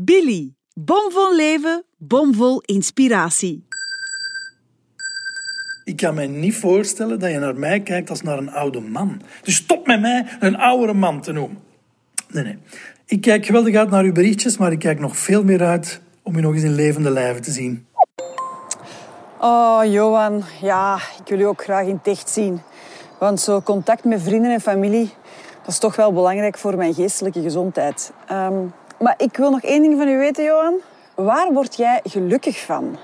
Billy, bomvol leven, bomvol inspiratie. Ik kan me niet voorstellen dat je naar mij kijkt als naar een oude man. Dus stop met mij een oudere man te noemen. Nee, nee. Ik kijk geweldig uit naar uw berichtjes, maar ik kijk nog veel meer uit om u nog eens in levende lijven te zien. Oh, Johan, ja, ik wil u ook graag in het echt zien. Want zo contact met vrienden en familie, dat is toch wel belangrijk voor mijn geestelijke gezondheid. Ehm, maar ik wil nog één ding van u weten, Johan. Waar word jij gelukkig van?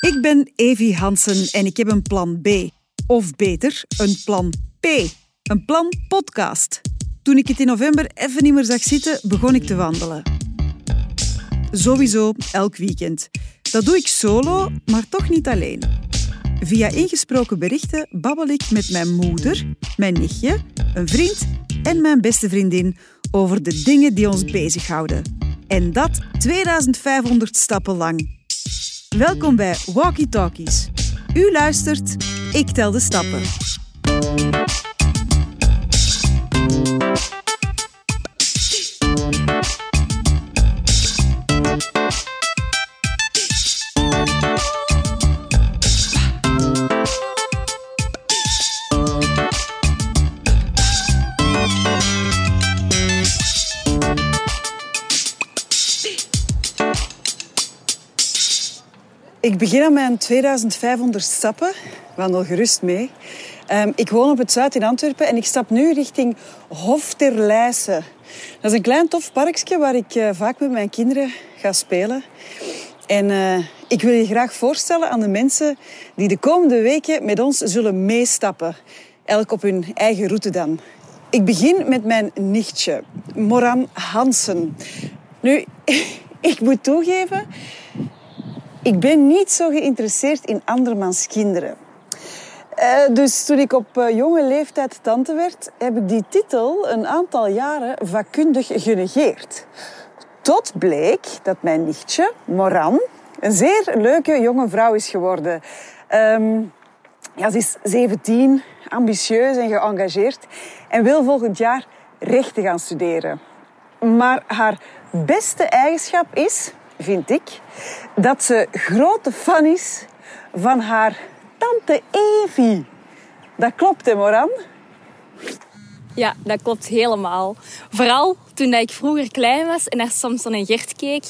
Ik ben Evie Hansen en ik heb een plan B. Of beter, een plan P. Een plan podcast. Toen ik het in november even niet meer zag zitten, begon ik te wandelen. Sowieso elk weekend. Dat doe ik solo, maar toch niet alleen. Via ingesproken berichten babbel ik met mijn moeder, mijn nichtje, een vriend en mijn beste vriendin over de dingen die ons bezighouden. En dat 2500 stappen lang. Welkom bij Walkie Talkies. U luistert, ik tel de stappen. Ik begin aan mijn 2500 stappen. Wandel gerust mee. Ehm, ik woon op het Zuid in Antwerpen en ik stap nu richting Hof ter. Dat is een klein tof parkje waar ik eh, vaak met mijn kinderen ga spelen. En eh, ik wil je graag voorstellen aan de mensen die de komende weken met ons zullen meestappen. Elk op hun eigen route dan. Ik begin met mijn nichtje, Moran Hansen. Nu, ik moet toegeven, ik ben niet zo geïnteresseerd in andermans kinderen. Uh, dus toen ik op uh, jonge leeftijd tante werd, heb ik die titel een aantal jaren vakkundig genegeerd. Tot bleek dat mijn nichtje, Moran, een zeer leuke jonge vrouw is geworden. Um, ja, ze is 17, ambitieus en geëngageerd en wil volgend jaar rechten gaan studeren. Maar haar beste eigenschap is, vind ik, dat ze grote fan is van haar tante Evie. Dat klopt, hè, Moran? Ja, dat klopt helemaal. Vooral toen ik vroeger klein was en naar Samson en Gert keek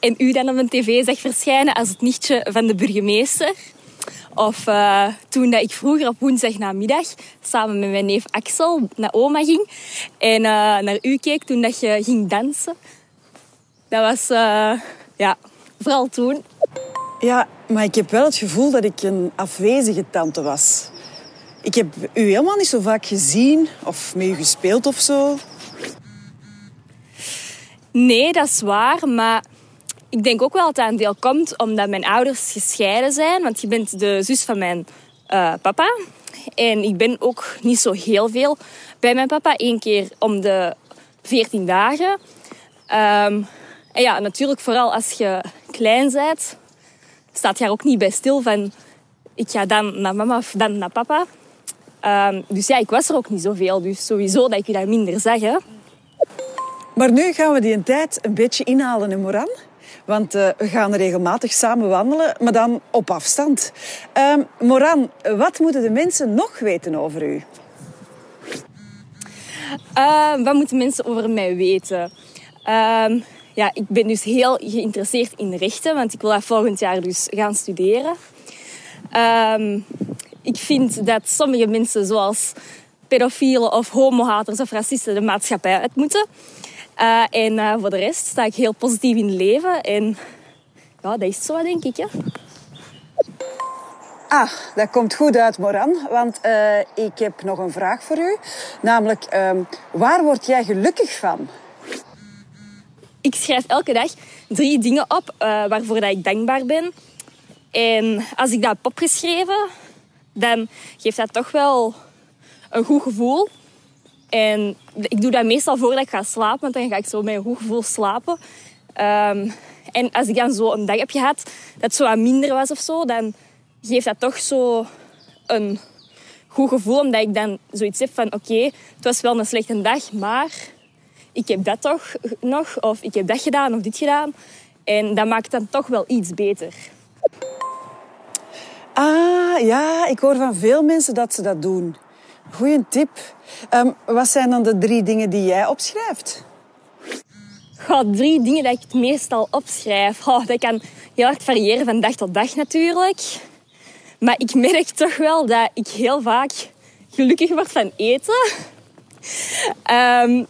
en u dan op een tv zag verschijnen als het nichtje van de burgemeester. Of uh, toen dat ik vroeger op woensdag namiddag samen met mijn neef Axel naar oma ging en uh, naar u keek toen dat je ging dansen. Dat was, uh, ja, vooral toen. Ja, maar ik heb wel het gevoel dat ik een afwezige tante was. Ik heb u helemaal niet zo vaak gezien of met u gespeeld of zo. Nee, dat is waar, maar ik denk ook wel dat dat een deel komt omdat mijn ouders gescheiden zijn. Want je bent de zus van mijn uh, papa. En ik ben ook niet zo heel veel bij mijn papa. Eén keer om de 14 dagen. Um, en ja, natuurlijk vooral als je klein bent, staat je er ook niet bij stil van... Ik ga dan naar mama of dan naar papa. Um, dus ja, ik was er ook niet zoveel. Dus sowieso dat ik je daar minder zag. Hè. Maar nu gaan we die tijd een beetje inhalen in Moran. Want uh, we gaan regelmatig samen wandelen, maar dan op afstand. Um, Moran, wat moeten de mensen nog weten over u? Uh, wat moeten mensen over mij weten? Ja, ik ben dus heel geïnteresseerd in rechten, want ik wil dat volgend jaar dus gaan studeren. Um, ik vind dat sommige mensen, zoals pedofielen of homohaters of racisten, de maatschappij uit moeten. Uh, en uh, voor de rest sta ik heel positief in het leven. En ja, dat is zo, denk ik. Ah, dat komt goed uit, Moran. Want uh, ik heb nog een vraag voor u. Namelijk, waar word jij gelukkig van? Ik schrijf elke dag drie dingen op uh, waarvoor dat ik dankbaar ben. En als ik dat heb opgeschreven, dan geeft dat toch wel een goed gevoel. En ik doe dat meestal voordat ik ga slapen, want dan ga ik zo met een goed gevoel slapen. Um, en als ik dan zo een dag heb gehad dat zo wat minder was of zo, dan geeft dat toch zo een goed gevoel. Omdat ik dan zoiets heb van, oké, het was wel een slechte dag, maar ik heb dat toch nog, of ik heb dat gedaan of dit gedaan. En dat maakt dan toch wel iets beter. Ah, ja, ik hoor van veel mensen dat ze dat doen. Goeie tip. Ehm, wat zijn dan de drie dingen die jij opschrijft? Goh, drie dingen dat ik het meestal opschrijf. Oh, dat kan heel erg variëren van dag tot dag natuurlijk. Maar ik merk toch wel dat ik heel vaak gelukkig word van eten. Um,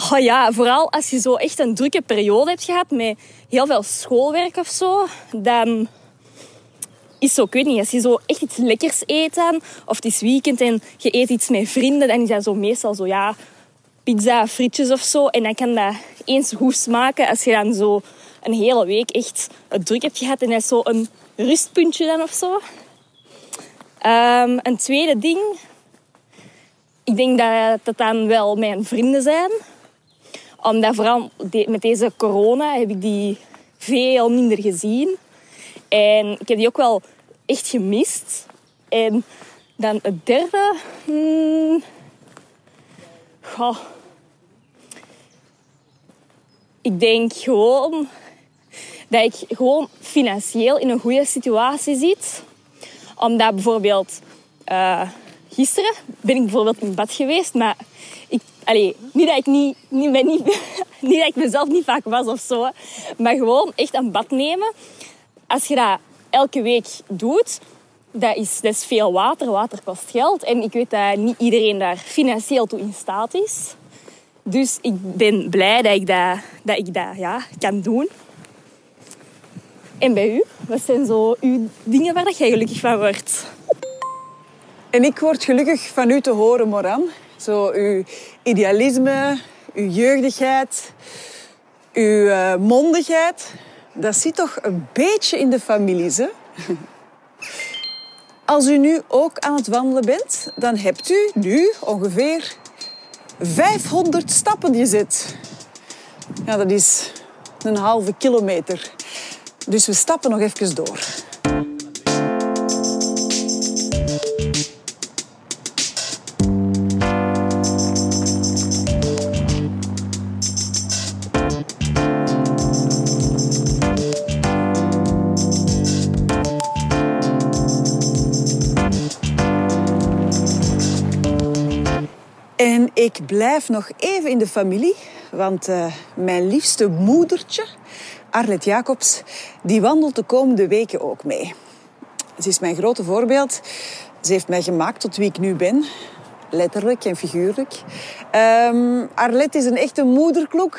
oh ja, vooral als je zo echt een drukke periode hebt gehad met heel veel schoolwerk of zo, dan is zo, ik weet niet, als je zo echt iets lekkers eet dan, of het is weekend en je eet iets met vrienden, dan is dat zo meestal zo, ja, pizza, frietjes of zo. En dan kan dat eens goed smaken als je dan zo een hele week echt druk hebt gehad en dat is zo een rustpuntje dan of zo. Um, een tweede ding, ik denk dat het dan wel mijn vrienden zijn. Omdat vooral met deze corona heb ik die veel minder gezien. En ik heb die ook wel echt gemist. En dan het derde... Hmm, goh, ik denk gewoon dat ik gewoon financieel in een goede situatie zit. Omdat bijvoorbeeld... Uh, gisteren ben ik bijvoorbeeld in bad geweest, maar ik, niet, dat ik niet, niet, niet, niet dat ik mezelf niet vaak was of zo, maar gewoon echt een bad nemen. Als je dat elke week doet, dat is, dat is veel water. Water kost geld. En ik weet dat niet iedereen daar financieel toe in staat is. Dus ik ben blij dat ik dat, dat, ik dat ja, kan doen. En bij u? Wat zijn zo uw dingen waar jij gelukkig van wordt? En ik word gelukkig van u te horen, Moran. Zo uw idealisme, uw jeugdigheid, uw uh, mondigheid. Dat zit toch een beetje in de families, hè? Als u nu ook aan het wandelen bent, dan hebt u nu ongeveer 500 stappen gezet. Ja, dat is een halve kilometer. Dus we stappen nog even door. Ik blijf nog even in de familie, want uh, mijn liefste moedertje, Arlet Jacobs, die wandelt de komende weken ook mee. Ze is mijn grote voorbeeld. Ze heeft mij gemaakt tot wie ik nu ben, letterlijk en figuurlijk. Um, Arlet is een echte moederkloek.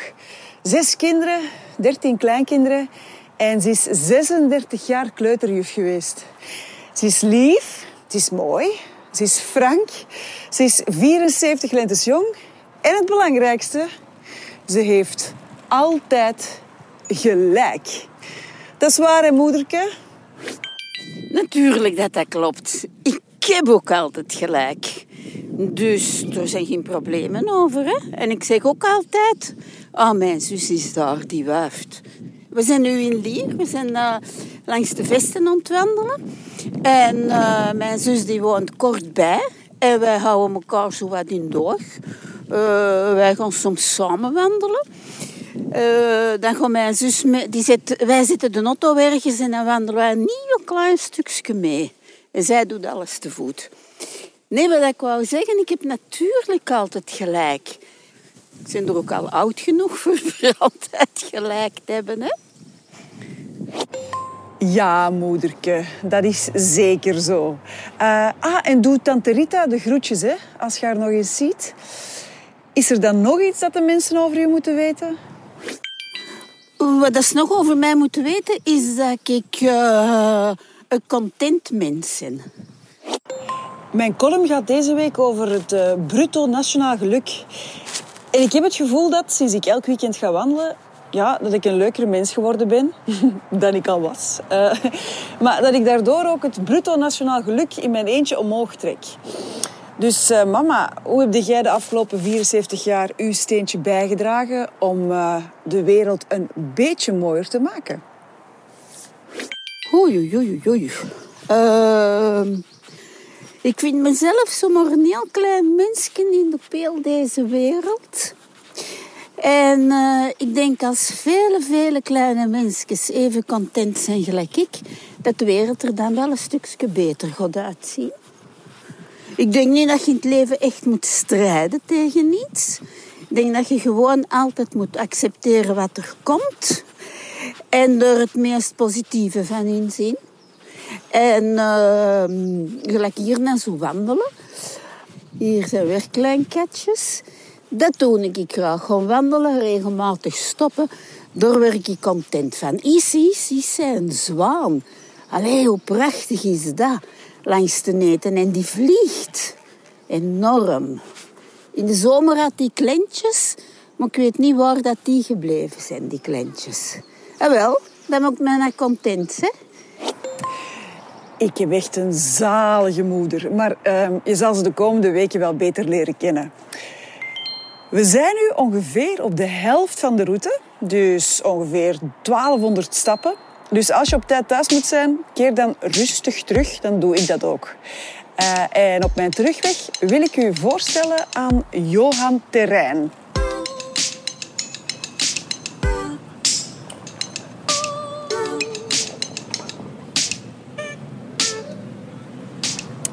Zes kinderen, dertien kleinkinderen. En ze is 36 jaar kleuterjuf geweest. Ze is lief, ze is mooi, ze is frank, ze is 74 lentes jong. En het belangrijkste, ze heeft altijd gelijk. Dat is waar, moederke? Natuurlijk dat dat klopt. Ik heb ook altijd gelijk. Dus er zijn geen problemen over. Hè? En ik zeg ook altijd... Oh, mijn zus is daar, die wuift. We zijn nu in Lier. We zijn uh, langs de vesten aan het wandelen. En uh, mijn zus die woont kort bij. En wij houden elkaar zo wat in door. Uh, wij gaan soms samen wandelen. Dan gaat mijn zus mee, die zit, wij zitten de auto ergens en dan wandelen wij een nieuw klein stukje mee. En zij doet alles te voet. Nee, wat ik wou zeggen, ik heb natuurlijk altijd gelijk. Ik ben er ook al oud genoeg voor, voor altijd gelijk te hebben, hè? Ja, moederke, dat is zeker zo. Uh, ah, en doe tante Rita de groetjes, hè, als je haar nog eens ziet. Is er dan nog iets dat de mensen over je moeten weten? Wat ze nog over mij moeten weten, is dat ik uh, een content mens ben. Mijn column gaat deze week over het uh, bruto nationaal geluk. En ik heb het gevoel dat, sinds ik elk weekend ga wandelen, ja, dat ik een leukere mens geworden ben dan ik al was. Uh, maar dat ik daardoor ook het bruto nationaal geluk in mijn eentje omhoog trek. Dus uh, mama, hoe heb jij de afgelopen 74 jaar uw steentje bijgedragen om uh, de wereld een beetje mooier te maken? Oei, oei, oei, ehm, ik vind mezelf zomaar een heel klein mensje in de peel deze wereld. En eh, ik denk als vele, vele kleine mensjes even content zijn gelijk ik, dat de wereld er dan wel een stukje beter gaat uitzien. Ik denk niet dat je in het leven echt moet strijden tegen iets. Ik denk dat je gewoon altijd moet accepteren wat er komt. En er het meest positieve van inzien. En uh, gelijk hier naar zo wandelen. Hier zijn weer kleinkatjes. Dat doe ik graag. Gewoon wandelen, regelmatig stoppen. Daar werk ik content van. Is, een zwaan. Allee, hoe prachtig is dat? Langs de neten. En die vliegt. Enorm. In de zomer had die klentjes. Maar ik weet niet waar dat die gebleven zijn, die klentjes. En ah, wel, dan ik mij content, hè. Ik heb echt een zalige moeder, maar uh, je zal ze de komende weken wel beter leren kennen. We zijn nu ongeveer op de helft van de route, dus ongeveer 1200 stappen. Dus als je op tijd thuis moet zijn, keer dan rustig terug, dan doe ik dat ook. Uh, en op mijn terugweg wil ik u voorstellen aan Johan Terrein.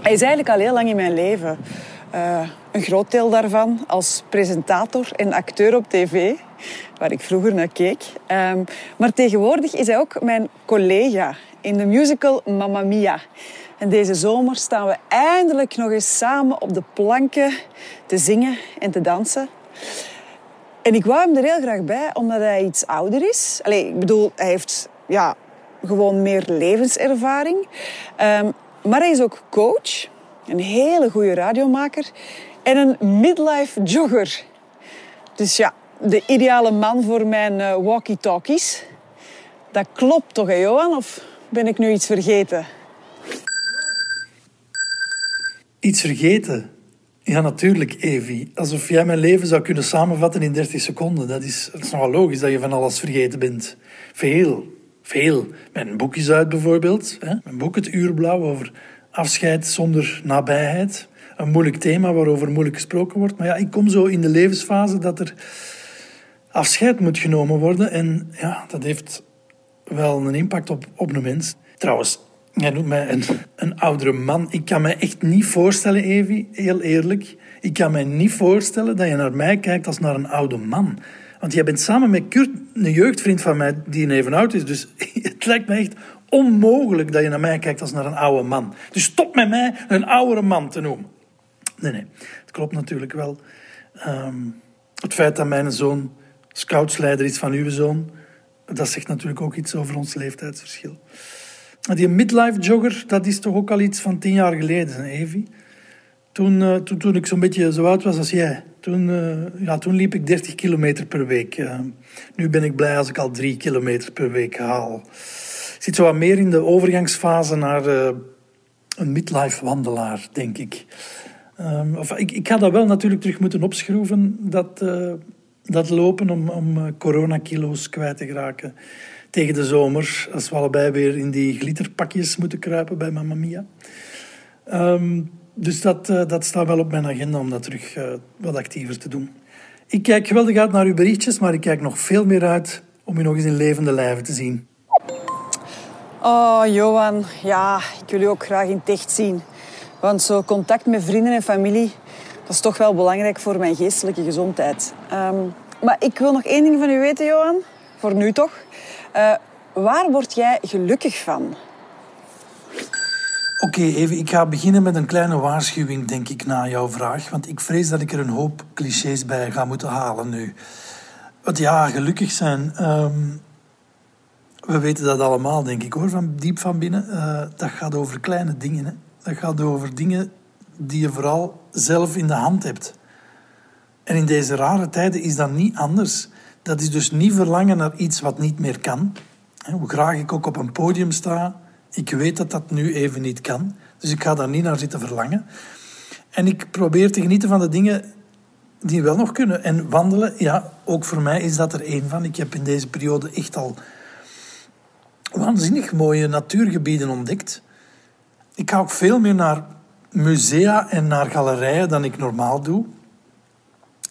Hij is eigenlijk al heel lang in mijn leven. Uh, een groot deel daarvan als presentator en acteur op tv, waar ik vroeger naar keek. Um, maar tegenwoordig is hij ook mijn collega in de musical Mamma Mia. En deze zomer staan we eindelijk nog eens samen op de planken te zingen en te dansen. En ik wou hem er heel graag bij, omdat hij iets ouder is. Allee, ik bedoel, hij heeft ja, gewoon meer levenservaring. Um, maar hij is ook coach, een hele goede radiomaker en een midlife jogger. Dus ja, de ideale man voor mijn uh, walkie-talkies. Dat klopt toch, Johan? Of ben ik nu iets vergeten? Iets vergeten? Ja, natuurlijk, Evi. Alsof jij mijn leven zou kunnen samenvatten in 30 seconden. Dat is, dat is nogal logisch dat je van alles vergeten bent. Veel, veel. Mijn boek is uit bijvoorbeeld. Mijn boek Het Uurblauw over afscheid zonder nabijheid. Een moeilijk thema waarover moeilijk gesproken wordt. Maar ja, ik kom zo in de levensfase dat er afscheid moet genomen worden. En ja, dat heeft wel een impact op, op een mens. Trouwens, jij noemt mij een, een oudere man. Ik kan me echt niet voorstellen, Evi, heel eerlijk. Ik kan me niet voorstellen dat je naar mij kijkt als naar een oude man. Want jij bent samen met Kurt, een jeugdvriend van mij die even oud is. Dus het lijkt me echt onmogelijk dat je naar mij kijkt als naar een oude man. Dus stop met mij een oudere man te noemen. Nee, nee, het klopt natuurlijk wel. Ehm, het feit dat mijn zoon scoutsleider is van uw zoon, dat zegt natuurlijk ook iets over ons leeftijdsverschil. Die midlife jogger, dat is toch ook al iets van tien jaar geleden, Evie? Toen, uh, toen, toen ik zo'n beetje zo oud was als jij, toen, uh, ja, toen liep ik 30 kilometer per week. Uh, nu ben ik blij als ik al drie kilometer per week haal. Zit zo wat meer in de overgangsfase naar een midlife wandelaar, denk ik. Um, of, ik. Ik ga dat wel natuurlijk terug moeten opschroeven, dat, dat lopen, om, om coronakilo's kwijt te geraken tegen de zomer. Als we allebei weer in die glitterpakjes moeten kruipen bij Mamma Mia. Um, dus dat, dat staat wel op mijn agenda om dat terug wat actiever te doen. Ik kijk geweldig uit naar uw berichtjes, maar ik kijk nog veel meer uit om u nog eens in levende lijven te zien. Oh, Johan, ja, ik wil u ook graag in het echt zien. Want zo contact met vrienden en familie, dat is toch wel belangrijk voor mijn geestelijke gezondheid. Um, maar ik wil nog één ding van u weten, Johan. Voor nu toch. Uh, waar word jij gelukkig van? Oké, even. Ik ga beginnen met een kleine waarschuwing, denk ik, na jouw vraag. Want ik vrees dat ik er een hoop clichés bij ga moeten halen nu. Want ja, gelukkig zijn. Ehm, we weten dat allemaal, denk ik hoor, van diep van binnen. Uh, dat gaat over kleine dingen. Hè. Dat gaat over dingen die je vooral zelf in de hand hebt. En in deze rare tijden is dat niet anders. Dat is dus niet verlangen naar iets wat niet meer kan. Hoe graag ik ook op een podium sta, ik weet dat dat nu even niet kan. Dus ik ga daar niet naar zitten verlangen. En ik probeer te genieten van de dingen die wel nog kunnen. En wandelen, ja, ook voor mij is dat er één van. Ik heb in deze periode echt al waanzinnig mooie natuurgebieden ontdekt. Ik ga ook veel meer naar musea en naar galerijen dan ik normaal doe.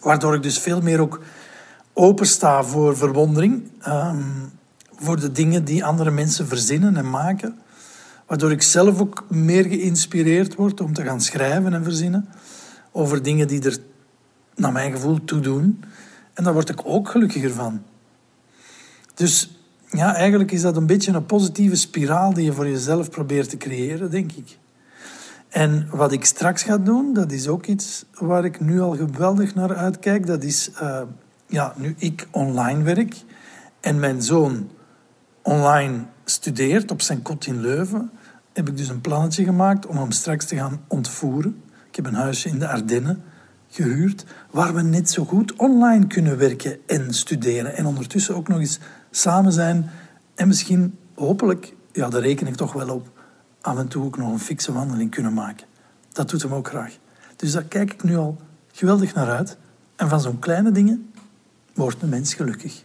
Waardoor ik dus veel meer ook opensta voor verwondering. ehm, voor de dingen die andere mensen verzinnen en maken. Waardoor ik zelf ook meer geïnspireerd word om te gaan schrijven en verzinnen. Over dingen die er, naar mijn gevoel, toe doen. En daar word ik ook gelukkiger van. Dus ja, eigenlijk is dat een beetje een positieve spiraal die je voor jezelf probeert te creëren, denk ik. En wat ik straks ga doen, dat is ook iets waar ik nu al geweldig naar uitkijk. Dat is, eh, ja, nu ik online werk en mijn zoon online studeert op zijn kot in Leuven, heb ik dus een plannetje gemaakt om hem straks te gaan ontvoeren. Ik heb een huisje in de Ardennen gehuurd, waar we net zo goed online kunnen werken en studeren. En ondertussen ook nog eens samen zijn en misschien, hopelijk, ja, daar reken ik toch wel op, af en toe ook nog een fikse wandeling kunnen maken. Dat doet hem ook graag. Dus daar kijk ik nu al geweldig naar uit. En van zo'n kleine dingen wordt een mens gelukkig.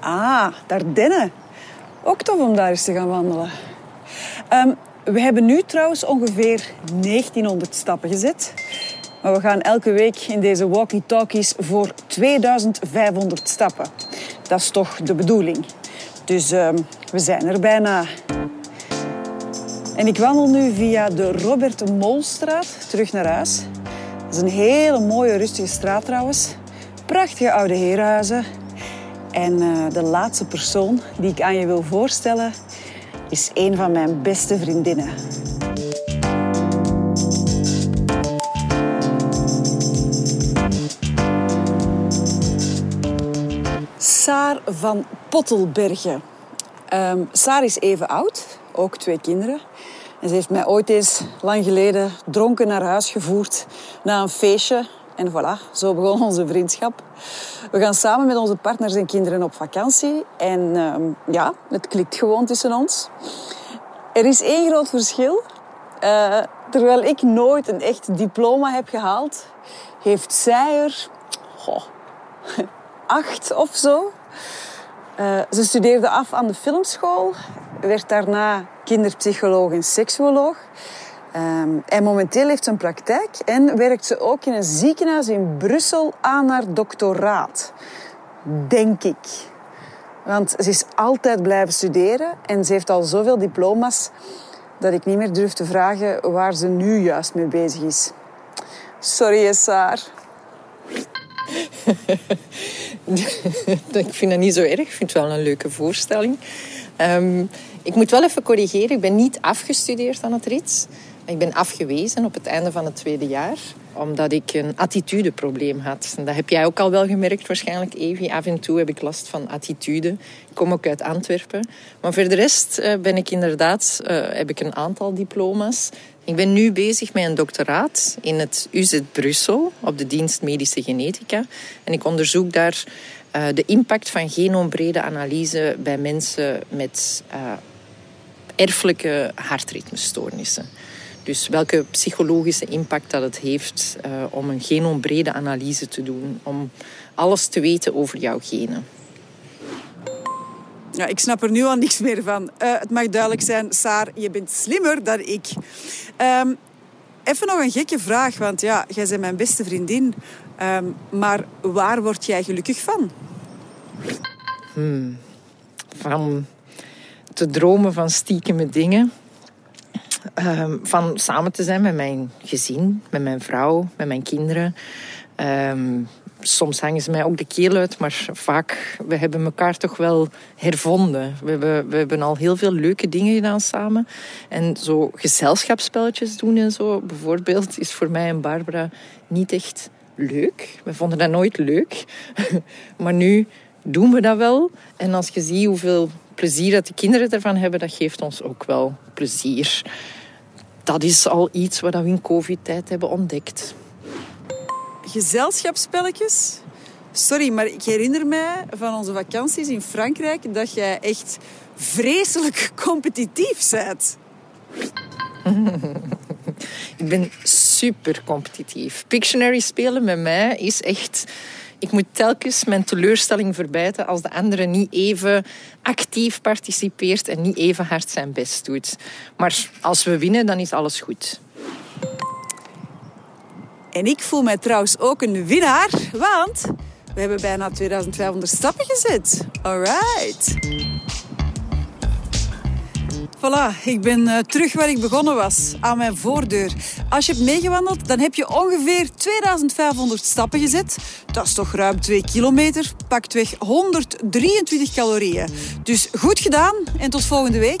Ah, Dardenne. Ook tof om daar eens te gaan wandelen. Ehm, we hebben nu trouwens ongeveer 1900 stappen gezet. Maar we gaan elke week in deze walkie-talkies voor 2500 stappen. Dat is toch de bedoeling. Dus ehm, we zijn er bijna. En ik wandel nu via de Robert Molstraat terug naar huis. Dat is een hele mooie, rustige straat trouwens. Prachtige oude herenhuizen. En eh, de laatste persoon die ik aan je wil voorstellen is een van mijn beste vriendinnen. Van Pottelbergen. Ehm Saar is even oud, ook twee kinderen. En ze heeft mij ooit eens lang geleden dronken naar huis gevoerd na een feestje. En voilà, zo begon onze vriendschap. We gaan samen met onze partners en kinderen op vakantie. En ehm, ja, het klikt gewoon tussen ons. Er is één groot verschil. Eh, terwijl ik nooit een echt diploma heb gehaald, heeft zij er acht of zo. Eh, ze studeerde af aan de filmschool, werd daarna kinderpsycholoog en seksuoloog. Ehm, en momenteel heeft ze een praktijk en werkt ze ook in een ziekenhuis in Brussel aan haar doctoraat. Denk ik. Want ze is altijd blijven studeren en ze heeft al zoveel diploma's dat ik niet meer durf te vragen waar ze nu juist mee bezig is. Sorry, Saar. ik vind dat niet zo erg. Ik vind het wel een leuke voorstelling. Ehm, ik moet wel even corrigeren. Ik ben niet afgestudeerd aan het RITS. Ik ben afgewezen op het einde van het tweede jaar omdat ik een attitudeprobleem had. Dat heb jij ook al wel gemerkt waarschijnlijk, Evie. Af en toe heb ik last van attitude. Ik kom ook uit Antwerpen. Maar voor de rest eh, ben ik inderdaad, uh, heb ik een aantal diploma's. Ik ben nu bezig met een doctoraat in het UZ Brussel op de dienst Medische Genetica. En ik onderzoek daar uh, de impact van genoombrede analyse bij mensen met erfelijke hartritmestoornissen. Dus welke psychologische impact dat het heeft uh, om een genoombrede analyse te doen, om alles te weten over jouw genen. Ja, ik snap er nu al niks meer van. Uh, het mag duidelijk zijn, Saar, je bent slimmer dan ik. Um, even nog een gekke vraag, want ja, jij bent mijn beste vriendin. Um, maar waar word jij gelukkig van? Hmm. Van te dromen van stiekeme dingen Um, van samen te zijn met mijn gezin, met mijn vrouw, met mijn kinderen. Soms hangen ze mij ook de keel uit, maar vaak we hebben elkaar toch wel hervonden. We hebben, we hebben al heel veel leuke dingen gedaan samen. En zo gezelschapsspelletjes doen en zo, bijvoorbeeld, is voor mij en Barbara niet echt leuk. We vonden dat nooit leuk. maar nu doen we dat wel. En als je ziet hoeveel plezier dat de kinderen ervan hebben, dat geeft ons ook wel plezier. Dat is al iets wat we in covid-tijd hebben ontdekt. Gezelschapsspelletjes? Sorry, maar ik herinner mij van onze vakanties in Frankrijk dat jij echt vreselijk competitief bent. ik ben super competitief. Pictionary spelen met mij is echt ik moet telkens mijn teleurstelling verbijten als de andere niet even actief participeert en niet even hard zijn best doet. Maar als we winnen, dan is alles goed. En ik voel mij trouwens ook een winnaar, want We hebben bijna 2500 stappen gezet. Alright. Voilà, ik ben uh, terug waar ik begonnen was, aan mijn voordeur. Als je hebt meegewandeld, dan heb je ongeveer 2500 stappen gezet. Dat is toch ruim 2 kilometer, pakt weg 123 calorieën. Dus goed gedaan en tot volgende week.